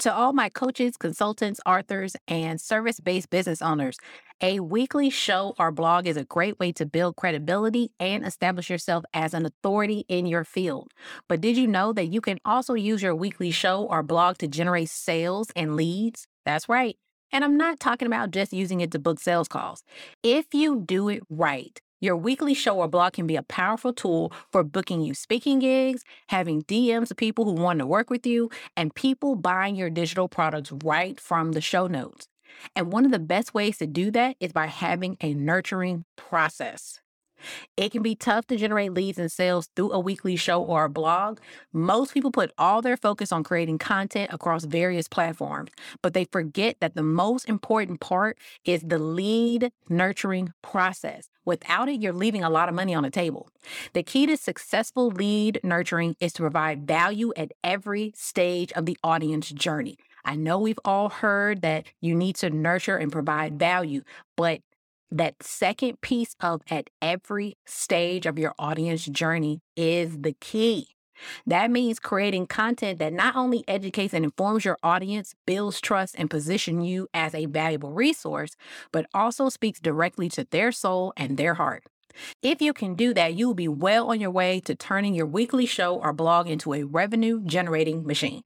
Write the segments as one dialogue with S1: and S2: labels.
S1: To all my coaches, consultants, authors, and service based business owners, a weekly show or blog is a great way to build credibility and establish yourself as an authority in your field. But did you know that you can also use your weekly show or blog to generate sales and leads? That's right. And I'm not talking about just using it to book sales calls. If you do it right, your weekly show or blog can be a powerful tool for booking you speaking gigs, having DMs of people who want to work with you, and people buying your digital products right from the show notes. And one of the best ways to do that is by having a nurturing process. It can be tough to generate leads and sales through a weekly show or a blog. Most people put all their focus on creating content across various platforms, but they forget that the most important part is the lead nurturing process. Without it, you're leaving a lot of money on the table. The key to successful lead nurturing is to provide value at every stage of the audience journey. I know we've all heard that you need to nurture and provide value, but that second piece of at every stage of your audience journey is the key. That means creating content that not only educates and informs your audience, builds trust, and positions you as a valuable resource, but also speaks directly to their soul and their heart. If you can do that, you will be well on your way to turning your weekly show or blog into a revenue generating machine.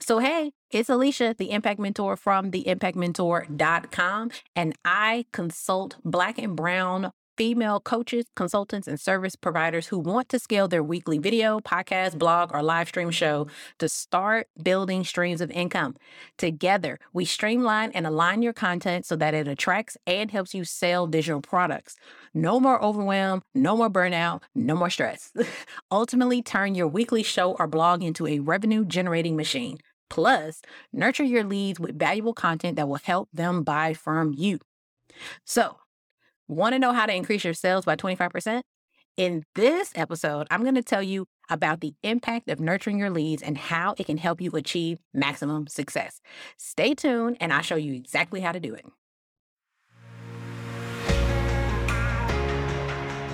S1: So, hey, it's Alicia, the Impact Mentor from theimpactmentor.com, and I consult Black and Brown female coaches, consultants, and service providers who want to scale their weekly video, podcast, blog, or live stream show to start building streams of income. Together, we streamline and align your content so that it attracts and helps you sell digital products. No more overwhelm, no more burnout, no more stress. Ultimately, turn your weekly show or blog into a revenue generating machine. Plus, nurture your leads with valuable content that will help them buy from you. So, Want to know how to increase your sales by 25%? In this episode, I'm going to tell you about the impact of nurturing your leads and how it can help you achieve maximum success. Stay tuned, and I'll show you exactly how to do it.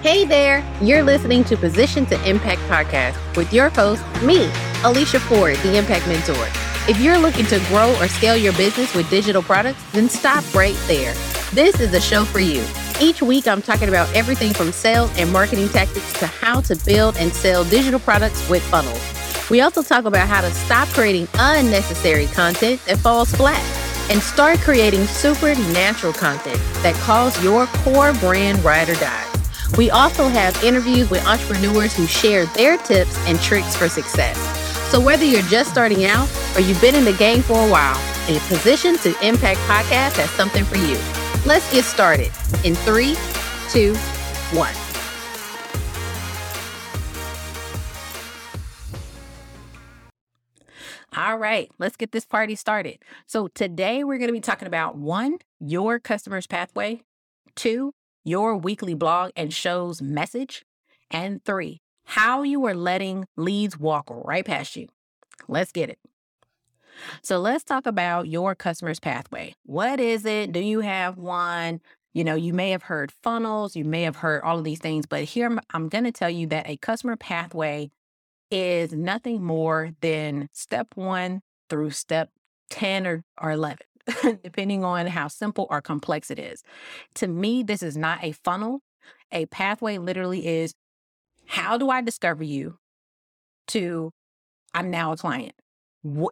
S1: Hey there, you're listening to Position to Impact podcast with your host, me, Alicia Ford, the Impact Mentor. If you're looking to grow or scale your business with digital products, then stop right there. This is a show for you. Each week, I'm talking about everything from sales and marketing tactics to how to build and sell digital products with funnels. We also talk about how to stop creating unnecessary content that falls flat and start creating supernatural content that calls your core brand ride or die. We also have interviews with entrepreneurs who share their tips and tricks for success. So whether you're just starting out or you've been in the game for a while, a Position to Impact podcast has something for you. Let's get started in three, two, one. All right, let's get this party started. So, today we're going to be talking about one, your customer's pathway, two, your weekly blog and shows message, and three, how you are letting leads walk right past you. Let's get it. So let's talk about your customer's pathway. What is it? Do you have one? You know, you may have heard funnels, you may have heard all of these things, but here I'm going to tell you that a customer pathway is nothing more than step one through step 10 or, or 11, depending on how simple or complex it is. To me, this is not a funnel. A pathway literally is how do I discover you to I'm now a client?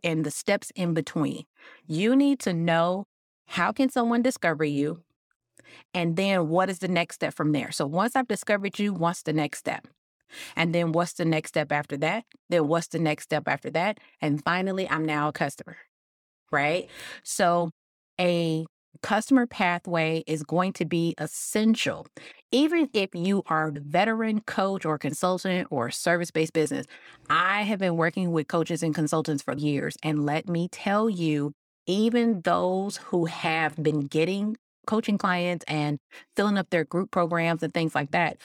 S1: and the steps in between. You need to know how can someone discover you? And then what is the next step from there? So once I've discovered you, what's the next step? And then what's the next step after that? Then what's the next step after that? And finally, I'm now a customer, right? So a customer pathway is going to be essential. Even if you are a veteran coach or consultant or service based business, I have been working with coaches and consultants for years. And let me tell you, even those who have been getting coaching clients and filling up their group programs and things like that,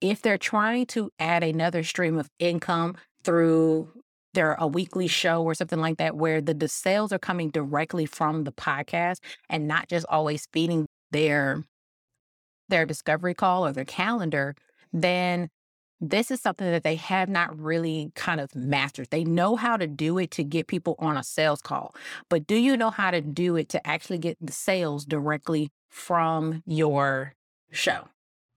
S1: if they're trying to add another stream of income through there a weekly show or something like that where the, the sales are coming directly from the podcast and not just always feeding their their discovery call or their calendar, then this is something that they have not really kind of mastered. They know how to do it to get people on a sales call, but do you know how to do it to actually get the sales directly from your show?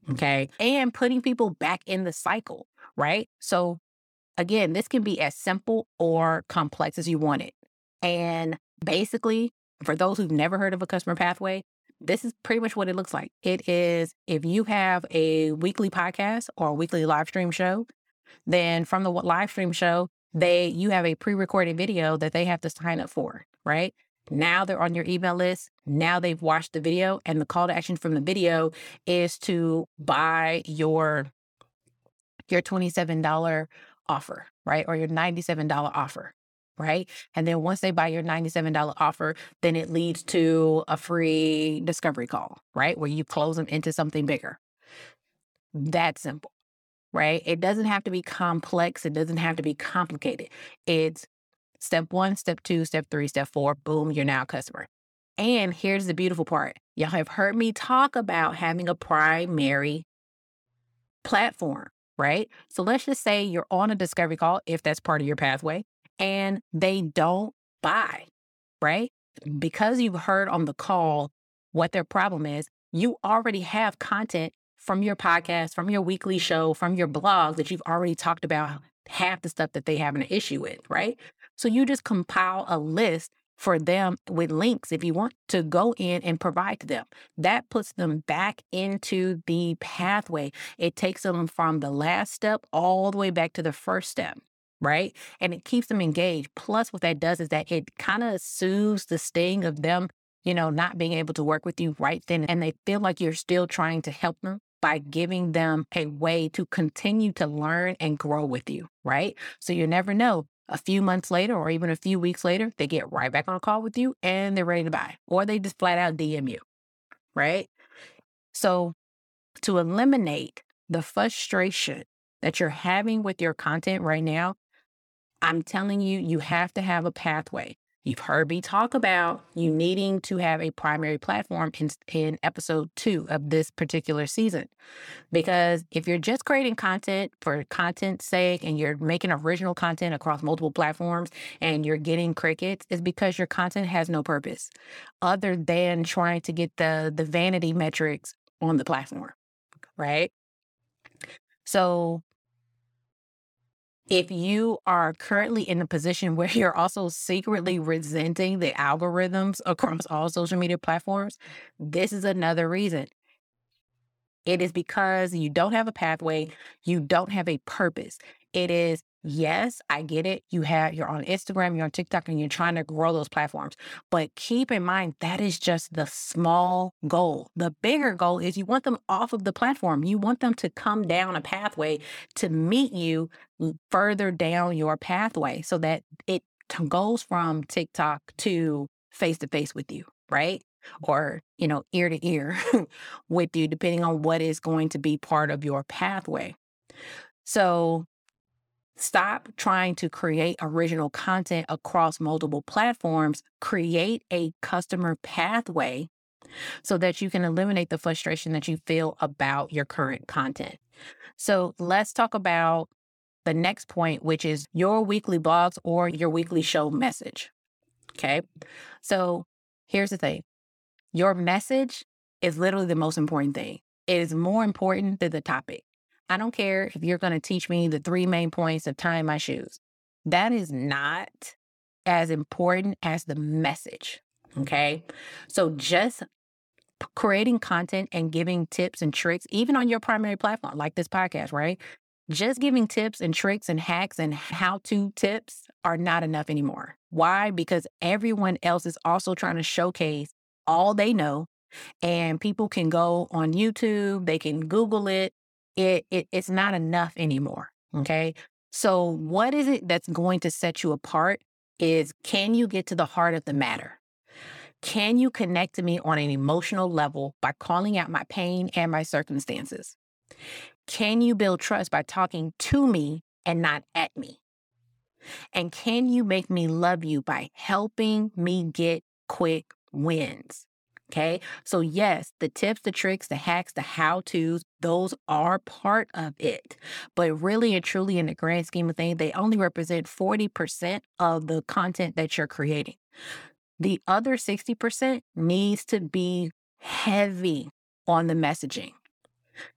S1: Okay. And putting people back in the cycle, right? So, again, this can be as simple or complex as you want it. And basically, for those who've never heard of a customer pathway, this is pretty much what it looks like. It is if you have a weekly podcast or a weekly live stream show, then from the live stream show, they you have a pre-recorded video that they have to sign up for, right? Now they're on your email list. Now they've watched the video, and the call to action from the video is to buy your your $27 offer, right? Or your $97 offer right? And then once they buy your $97 offer, then it leads to a free discovery call, right? Where you close them into something bigger. That simple, right? It doesn't have to be complex. It doesn't have to be complicated. It's step one, step two, step three, step four. Boom, you're now a customer. And here's the beautiful part. Y'all have heard me talk about having a primary platform, right? So let's just say you're on a discovery call, if that's part of your pathway, and they don't buy, right? Because you've heard on the call what their problem is, you already have content from your podcast, from your weekly show, from your blog that you've already talked about half the stuff that they have an issue with, right? So you just compile a list for them with links if you want to go in and provide to them. That puts them back into the pathway. It takes them from the last step all the way back to the first step right? And it keeps them engaged. Plus, what that does is that it kind of soothes the sting of them, you know, not being able to work with you right then. And they feel like you're still trying to help them by giving them a way to continue to learn and grow with you, right? So you never know. A few months later, or even a few weeks later, they get right back on a call with you and they're ready to buy, or they just flat out DM you, right? So, to eliminate the frustration that you're having with your content right now, I'm telling you, you have to have a pathway. You've heard me talk about you needing to have a primary platform in, in episode two of this particular season. Because if you're just creating content for content's sake and you're making original content across multiple platforms and you're getting crickets, it's because your content has no purpose other than trying to get the, the vanity metrics on the platform, right? So if you are currently in a position where you're also secretly resenting the algorithms across all social media platforms, this is another reason. It is because you don't have a pathway, you don't have a purpose. It is Yes, I get it. You have you're on Instagram, you're on TikTok, and you're trying to grow those platforms. But keep in mind that is just the small goal. The bigger goal is you want them off of the platform. You want them to come down a pathway to meet you further down your pathway so that it goes from TikTok to face to face with you, right? Or, you know, ear to ear with you, depending on what is going to be part of your pathway. So Stop trying to create original content across multiple platforms. Create a customer pathway so that you can eliminate the frustration that you feel about your current content. So let's talk about the next point, which is your weekly blogs or your weekly show message. Okay. So here's the thing your message is literally the most important thing. It is more important than the topic. I don't care if you're going to teach me the three main points of tying my shoes. That is not as important as the message. Okay. So just creating content and giving tips and tricks, even on your primary platform, like this podcast, right? Just giving tips and tricks and hacks and how to tips are not enough anymore. Why? Because everyone else is also trying to showcase all they know. And people can go on YouTube, they can Google it, it, it it's not enough anymore. Okay. So what is it that's going to set you apart is can you get to the heart of the matter? Can you connect to me on an emotional level by calling out my pain and my circumstances? Can you build trust by talking to me and not at me? And can you make me love you by helping me get quick wins? Okay. So, yes, the tips, the tricks, the hacks, the how to's, those are part of it. But really and truly, in the grand scheme of things, they only represent 40% of the content that you're creating. The other 60% needs to be heavy on the messaging.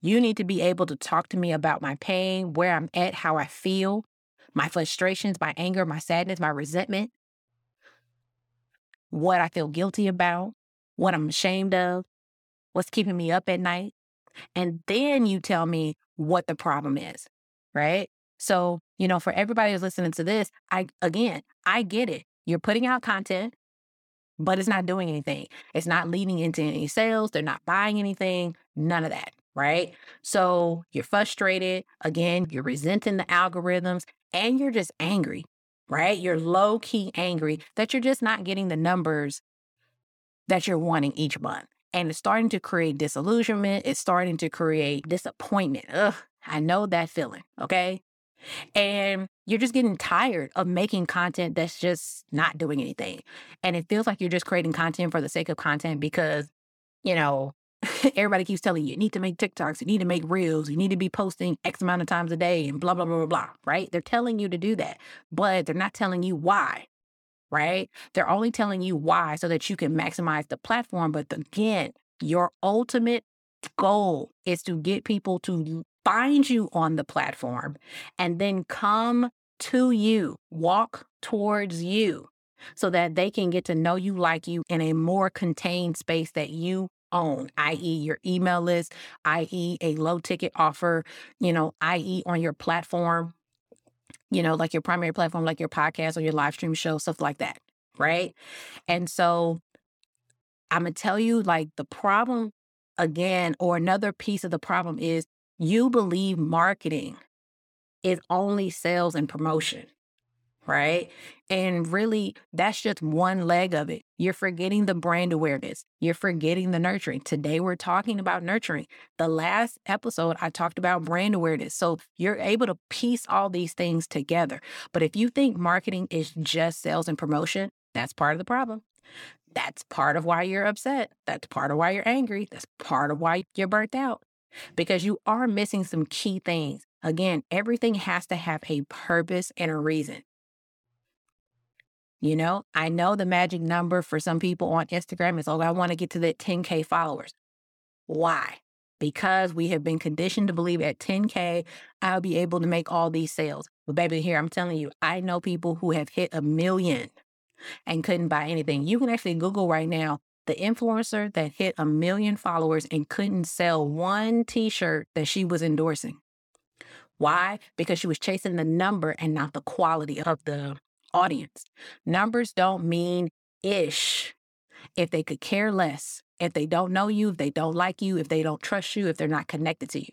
S1: You need to be able to talk to me about my pain, where I'm at, how I feel, my frustrations, my anger, my sadness, my resentment, what I feel guilty about, what I'm ashamed of, what's keeping me up at night. And then you tell me what the problem is, right? So, you know, for everybody who's listening to this, I, again, I get it. You're putting out content, but it's not doing anything. It's not leading into any sales. They're not buying anything, none of that, right? So you're frustrated. Again, you're resenting the algorithms and you're just angry, right? You're low key angry that you're just not getting the numbers that you're wanting each month. And it's starting to create disillusionment. It's starting to create disappointment. Ugh, I know that feeling. Okay. And you're just getting tired of making content that's just not doing anything. And it feels like you're just creating content for the sake of content because, you know, everybody keeps telling you, you need to make TikToks, you need to make reels, you need to be posting X amount of times a day and blah, blah, blah, blah, blah, right? They're telling you to do that, but they're not telling you why, right? They're only telling you why so that you can maximize the platform. But again, your ultimate goal is to get people to find you on the platform and then come to you, walk towards you so that they can get to know you like you in a more contained space that you own, i.e., your email list, i.e., a low ticket offer, you know, i.e., on your platform, you know, like your primary platform, like your podcast or your live stream show, stuff like that. Right. And so I'm going to tell you like the problem again, or another piece of the problem is you believe marketing is only sales and promotion, right? And really, that's just one leg of it. You're forgetting the brand awareness. You're forgetting the nurturing. Today, we're talking about nurturing. The last episode, I talked about brand awareness. So you're able to piece all these things together. But if you think marketing is just sales and promotion, that's part of the problem. That's part of why you're upset. That's part of why you're angry. That's part of why you're burnt out because you are missing some key things. Again, everything has to have a purpose and a reason. You know, I know the magic number for some people on Instagram is, oh, I want to get to that 10K followers. Why? Because we have been conditioned to believe at 10K, I'll be able to make all these sales. But baby, here, I'm telling you, I know people who have hit a million and couldn't buy anything. You can actually Google right now the influencer that hit a million followers and couldn't sell one t shirt that she was endorsing. Why? Because she was chasing the number and not the quality of the audience. Numbers don't mean ish if they could care less, if they don't know you, if they don't like you, if they don't trust you, if they're not connected to you.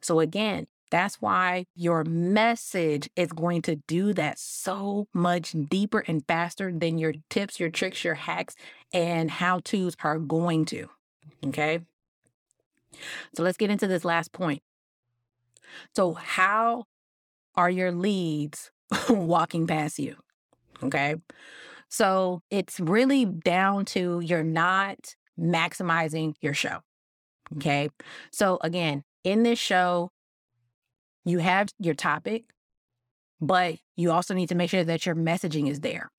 S1: So, again, that's why your message is going to do that so much deeper and faster than your tips, your tricks, your hacks, and how to's are going to. Okay. So let's get into this last point. So, how are your leads walking past you? Okay. So, it's really down to you're not maximizing your show. Mm-hmm. Okay. So, again, in this show, you have your topic, but you also need to make sure that your messaging is there.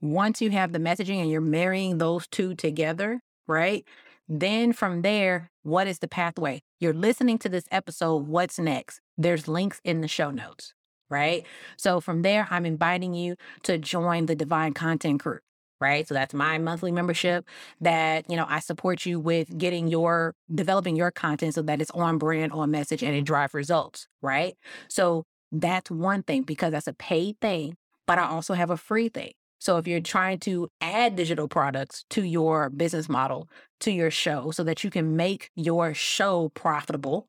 S1: Once you have the messaging and you're marrying those two together, right? Then from there, what is the pathway? You're listening to this episode. What's next? There's links in the show notes, right? So from there, I'm inviting you to join the Divine Content Crew right? So that's my monthly membership that, you know, I support you with getting your developing your content so that it's on brand, on message, and it drives results, right? So that's one thing because that's a paid thing, but I also have a free thing. So if you're trying to add digital products to your business model, to your show, so that you can make your show profitable,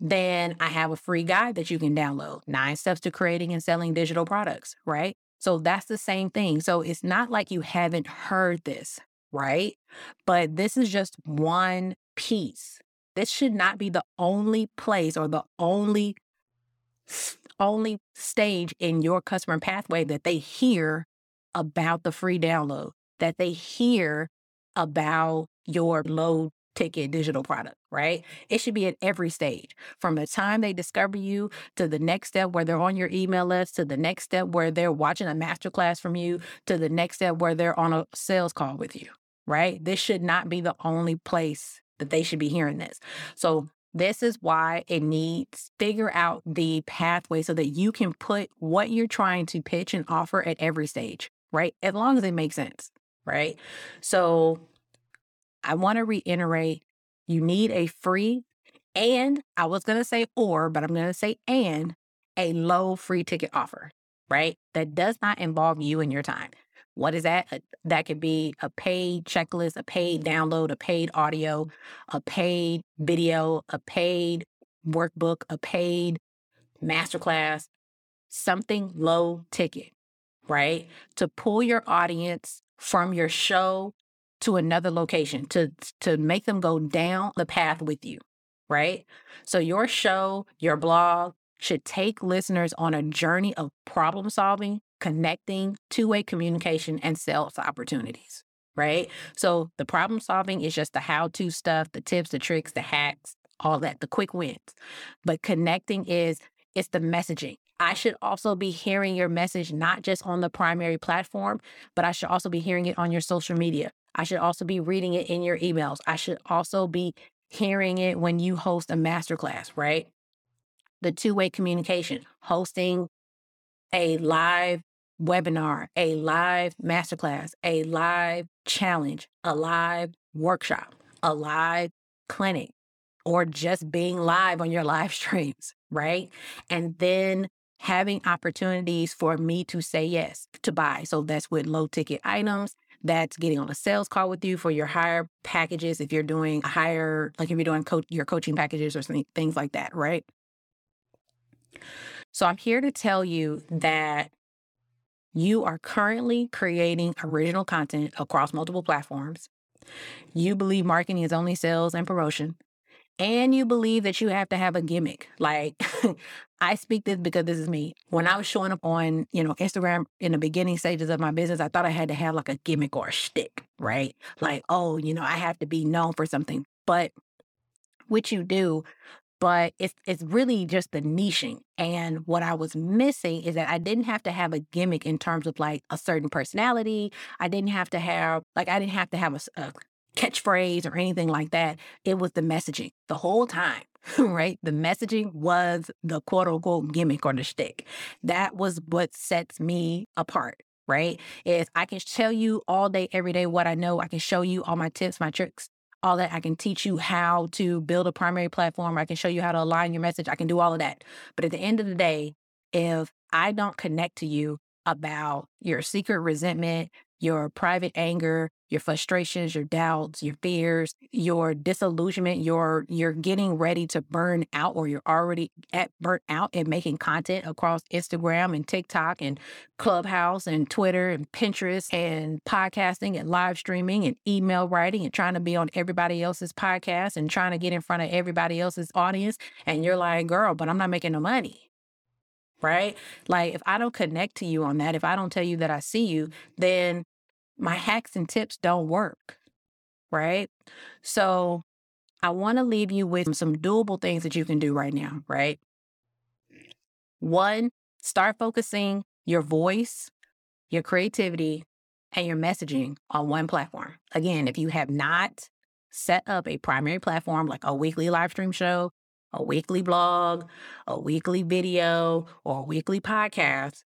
S1: then I have a free guide that you can download nine steps to creating and selling digital products, right? So that's the same thing. So it's not like you haven't heard this, right? But this is just one piece. This should not be the only place or the only only stage in your customer pathway that they hear about the free download, that they hear about your low ticket digital product, right? It should be at every stage from the time they discover you to the next step where they're on your email list, to the next step where they're watching a masterclass from you, to the next step where they're on a sales call with you, right? This should not be the only place that they should be hearing this. So this is why it needs figure out the pathway so that you can put what you're trying to pitch and offer at every stage, right? As long as it makes sense, right? So I want to reiterate you need a free and I was going to say or, but I'm going to say and a low free ticket offer, right? That does not involve you and your time. What is that? That could be a paid checklist, a paid download, a paid audio, a paid video, a paid workbook, a paid masterclass, something low ticket, right? To pull your audience from your show to another location, to to make them go down the path with you, right? So your show, your blog should take listeners on a journey of problem solving connecting, two way communication, and sales opportunities, right? So the problem solving is just the how to stuff, the tips, the tricks, the hacks, all that, the quick wins. But connecting is it's the messaging. I should also be hearing your message not just on the primary platform, but I should also be hearing it on your social media. I should also be reading it in your emails. I should also be hearing it when you host a masterclass, right? The two way communication, hosting a live webinar, a live masterclass, a live challenge, a live workshop, a live clinic, or just being live on your live streams, right? And then having opportunities for me to say yes to buy. So that's with low ticket items. That's getting on a sales call with you for your higher packages. If you're doing higher, like if you're doing co- your coaching packages or something, things like that, right? So I'm here to tell you that you are currently creating original content across multiple platforms. You believe marketing is only sales and promotion. And you believe that you have to have a gimmick. Like, I speak this because this is me. When I was showing up on, you know, Instagram in the beginning stages of my business, I thought I had to have like a gimmick or a shtick, right? Like, oh, you know, I have to be known for something. But what you do but it's it's really just the niching. And what I was missing is that I didn't have to have a gimmick in terms of like a certain personality. I didn't have to have like I didn't have to have a, a catchphrase or anything like that. It was the messaging the whole time, right? The messaging was the quote unquote gimmick or the shtick. That was what sets me apart. Right. Is I can tell you all day, every day what I know. I can show you all my tips, my tricks, all that. I can teach you how to build a primary platform. I can show you how to align your message. I can do all of that. But at the end of the day, if I don't connect to you about your secret resentment, your private anger, your frustrations, your doubts, your fears, your disillusionment, your you're getting ready to burn out or you're already at burnt out and making content across Instagram and TikTok and Clubhouse and Twitter and Pinterest and podcasting and live streaming and email writing and trying to be on everybody else's podcast and trying to get in front of everybody else's audience and you're like, "Girl, but I'm not making no money." Right? Like if I don't connect to you on that, if I don't tell you that I see you, then my hacks and tips don't work, right? So I want to leave you with some doable things that you can do right now, right? One, start focusing your voice, your creativity, and your messaging on one platform. Again, if you have not set up a primary platform like a weekly live stream show, a weekly blog, a weekly video, or a weekly podcast,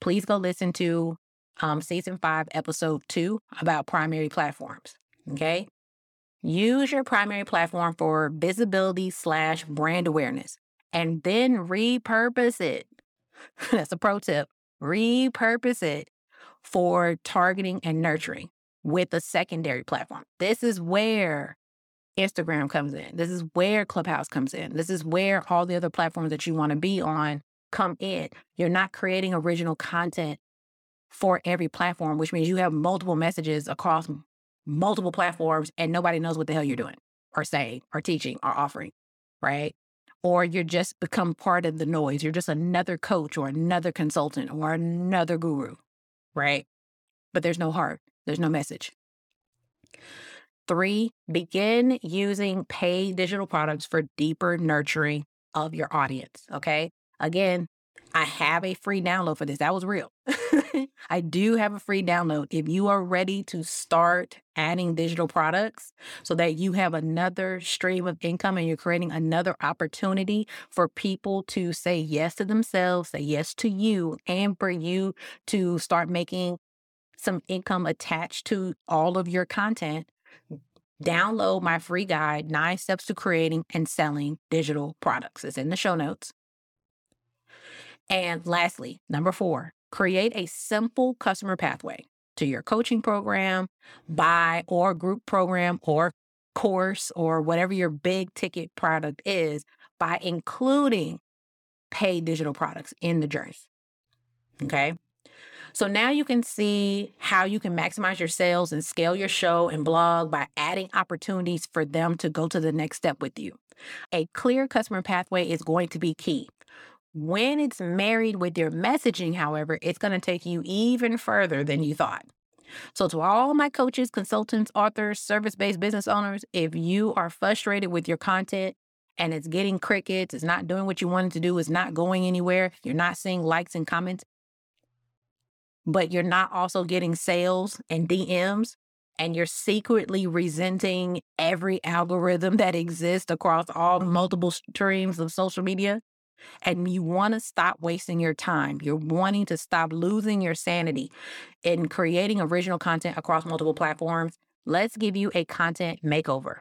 S1: please go listen to um, season five, episode two about primary platforms. Okay. Use your primary platform for visibility slash brand awareness and then repurpose it. That's a pro tip. Repurpose it for targeting and nurturing with a secondary platform. This is where Instagram comes in. This is where Clubhouse comes in. This is where all the other platforms that you want to be on come in. You're not creating original content for every platform, which means you have multiple messages across multiple platforms and nobody knows what the hell you're doing or saying or teaching or offering, right? Or you're just become part of the noise. You're just another coach or another consultant or another guru, right? But there's no heart, there's no message. Three, begin using paid digital products for deeper nurturing of your audience. Okay. Again, I have a free download for this. That was real. I do have a free download. If you are ready to start adding digital products so that you have another stream of income and you're creating another opportunity for people to say yes to themselves, say yes to you, and for you to start making some income attached to all of your content, download my free guide, Nine Steps to Creating and Selling Digital Products. It's in the show notes. And lastly, number four, create a simple customer pathway to your coaching program, buy or group program or course or whatever your big ticket product is by including paid digital products in the journey. Okay. So now you can see how you can maximize your sales and scale your show and blog by adding opportunities for them to go to the next step with you. A clear customer pathway is going to be key. When it's married with your messaging, however, it's going to take you even further than you thought. So, to all my coaches, consultants, authors, service based business owners, if you are frustrated with your content and it's getting crickets, it's not doing what you wanted to do, it's not going anywhere, you're not seeing likes and comments, but you're not also getting sales and DMs, and you're secretly resenting every algorithm that exists across all multiple streams of social media, and you want to stop wasting your time. You're wanting to stop losing your sanity in creating original content across multiple platforms. Let's give you a content makeover.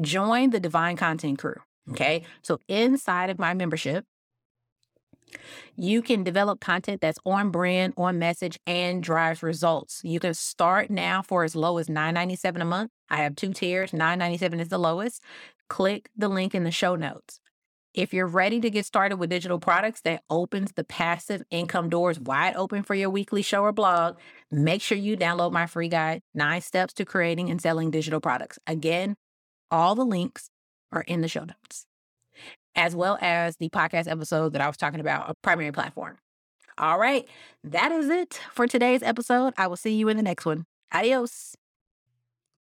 S1: Join the Divine Content Crew. Okay. So, inside of my membership, you can develop content that's on brand, on message, and drives results. You can start now for as low as $9.97 a month. I have two tiers. $9.97 is the lowest. Click the link in the show notes. If you're ready to get started with digital products that opens the passive income doors wide open for your weekly show or blog, make sure you download my free guide, Nine Steps to Creating and Selling Digital Products. Again, all the links are in the show notes, as well as the podcast episode that I was talking about, a primary platform. All right, that is it for today's episode. I will see you in the next one. Adios.